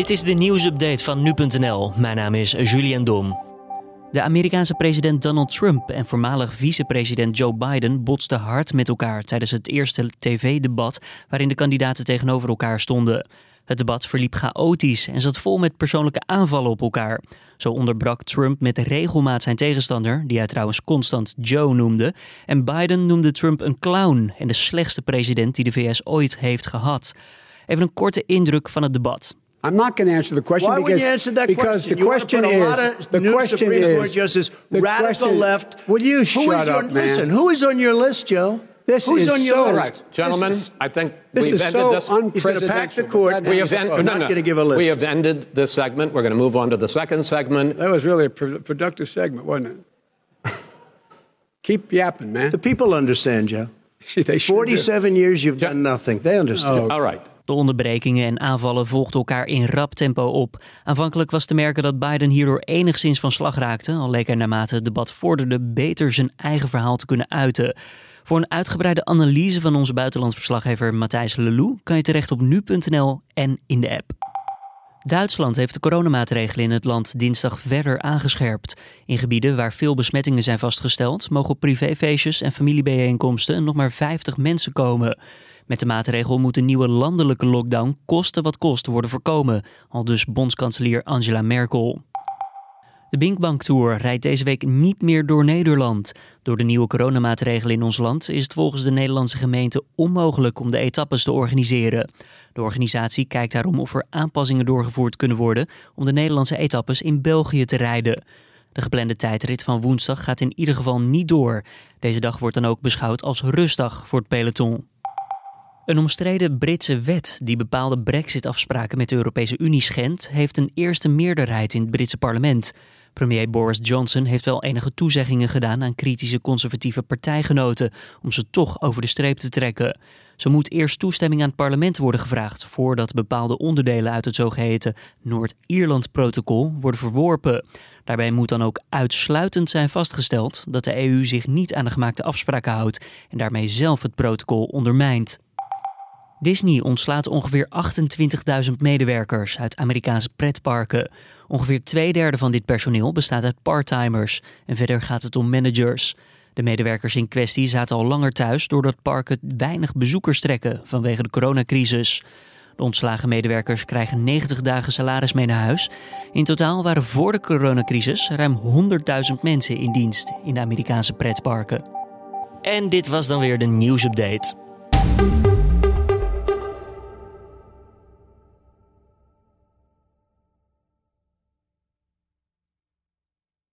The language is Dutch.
Dit is de nieuwsupdate van nu.nl. Mijn naam is Julian Dom. De Amerikaanse president Donald Trump en voormalig vicepresident Joe Biden botsten hard met elkaar tijdens het eerste tv-debat waarin de kandidaten tegenover elkaar stonden. Het debat verliep chaotisch en zat vol met persoonlijke aanvallen op elkaar. Zo onderbrak Trump met regelmaat zijn tegenstander, die hij trouwens constant Joe noemde. En Biden noemde Trump een clown en de slechtste president die de VS ooit heeft gehad. Even een korte indruk van het debat. I'm not going to answer the question Why because, would you answer that because question? the You question want to put a is lot of the new question Supreme is Court justice, the radical question- left. Will you Who shut is up, on, man? Listen, who is on your list, Joe? This Who's is on your so list? right. Gentlemen, This is- I think This we've is ended so this. He's going to pack the court. We have, is- end, We're no, not no. gonna give a list. we have ended this segment. We're going to move on to the second segment. That was really a pro- productive segment, wasn't it? Keep yapping, man. The people understand, Joe. they sure do. 47 years you've done nothing. They understand. Oh. All right. De onderbrekingen en aanvallen volgden elkaar in rap tempo op. Aanvankelijk was te merken dat Biden hierdoor enigszins van slag raakte, al leek hij naarmate het debat vorderde beter zijn eigen verhaal te kunnen uiten. Voor een uitgebreide analyse van onze buitenlandverslaggever Matthijs Lelou kan je terecht op nu.nl en in de app. Duitsland heeft de coronamaatregelen in het land dinsdag verder aangescherpt. In gebieden waar veel besmettingen zijn vastgesteld, mogen op privéfeestjes en familiebijeenkomsten nog maar 50 mensen komen. Met de maatregel moet een nieuwe landelijke lockdown koste wat kost worden voorkomen, al dus bondskanselier Angela Merkel. De Binkbank Tour rijdt deze week niet meer door Nederland. Door de nieuwe coronamaatregelen in ons land is het volgens de Nederlandse gemeente onmogelijk om de etappes te organiseren. De organisatie kijkt daarom of er aanpassingen doorgevoerd kunnen worden om de Nederlandse etappes in België te rijden. De geplande tijdrit van woensdag gaat in ieder geval niet door. Deze dag wordt dan ook beschouwd als rustdag voor het peloton. Een omstreden Britse wet die bepaalde brexit-afspraken met de Europese Unie schendt, heeft een eerste meerderheid in het Britse parlement. Premier Boris Johnson heeft wel enige toezeggingen gedaan aan kritische conservatieve partijgenoten om ze toch over de streep te trekken. Zo moet eerst toestemming aan het parlement worden gevraagd voordat bepaalde onderdelen uit het zogeheten Noord-Ierland-protocol worden verworpen. Daarbij moet dan ook uitsluitend zijn vastgesteld dat de EU zich niet aan de gemaakte afspraken houdt en daarmee zelf het protocol ondermijnt. Disney ontslaat ongeveer 28.000 medewerkers uit Amerikaanse pretparken. Ongeveer twee derde van dit personeel bestaat uit parttimers en verder gaat het om managers. De medewerkers in kwestie zaten al langer thuis doordat parken weinig bezoekers trekken vanwege de coronacrisis. De ontslagen medewerkers krijgen 90 dagen salaris mee naar huis. In totaal waren voor de coronacrisis ruim 100.000 mensen in dienst in de Amerikaanse pretparken. En dit was dan weer de nieuwsupdate.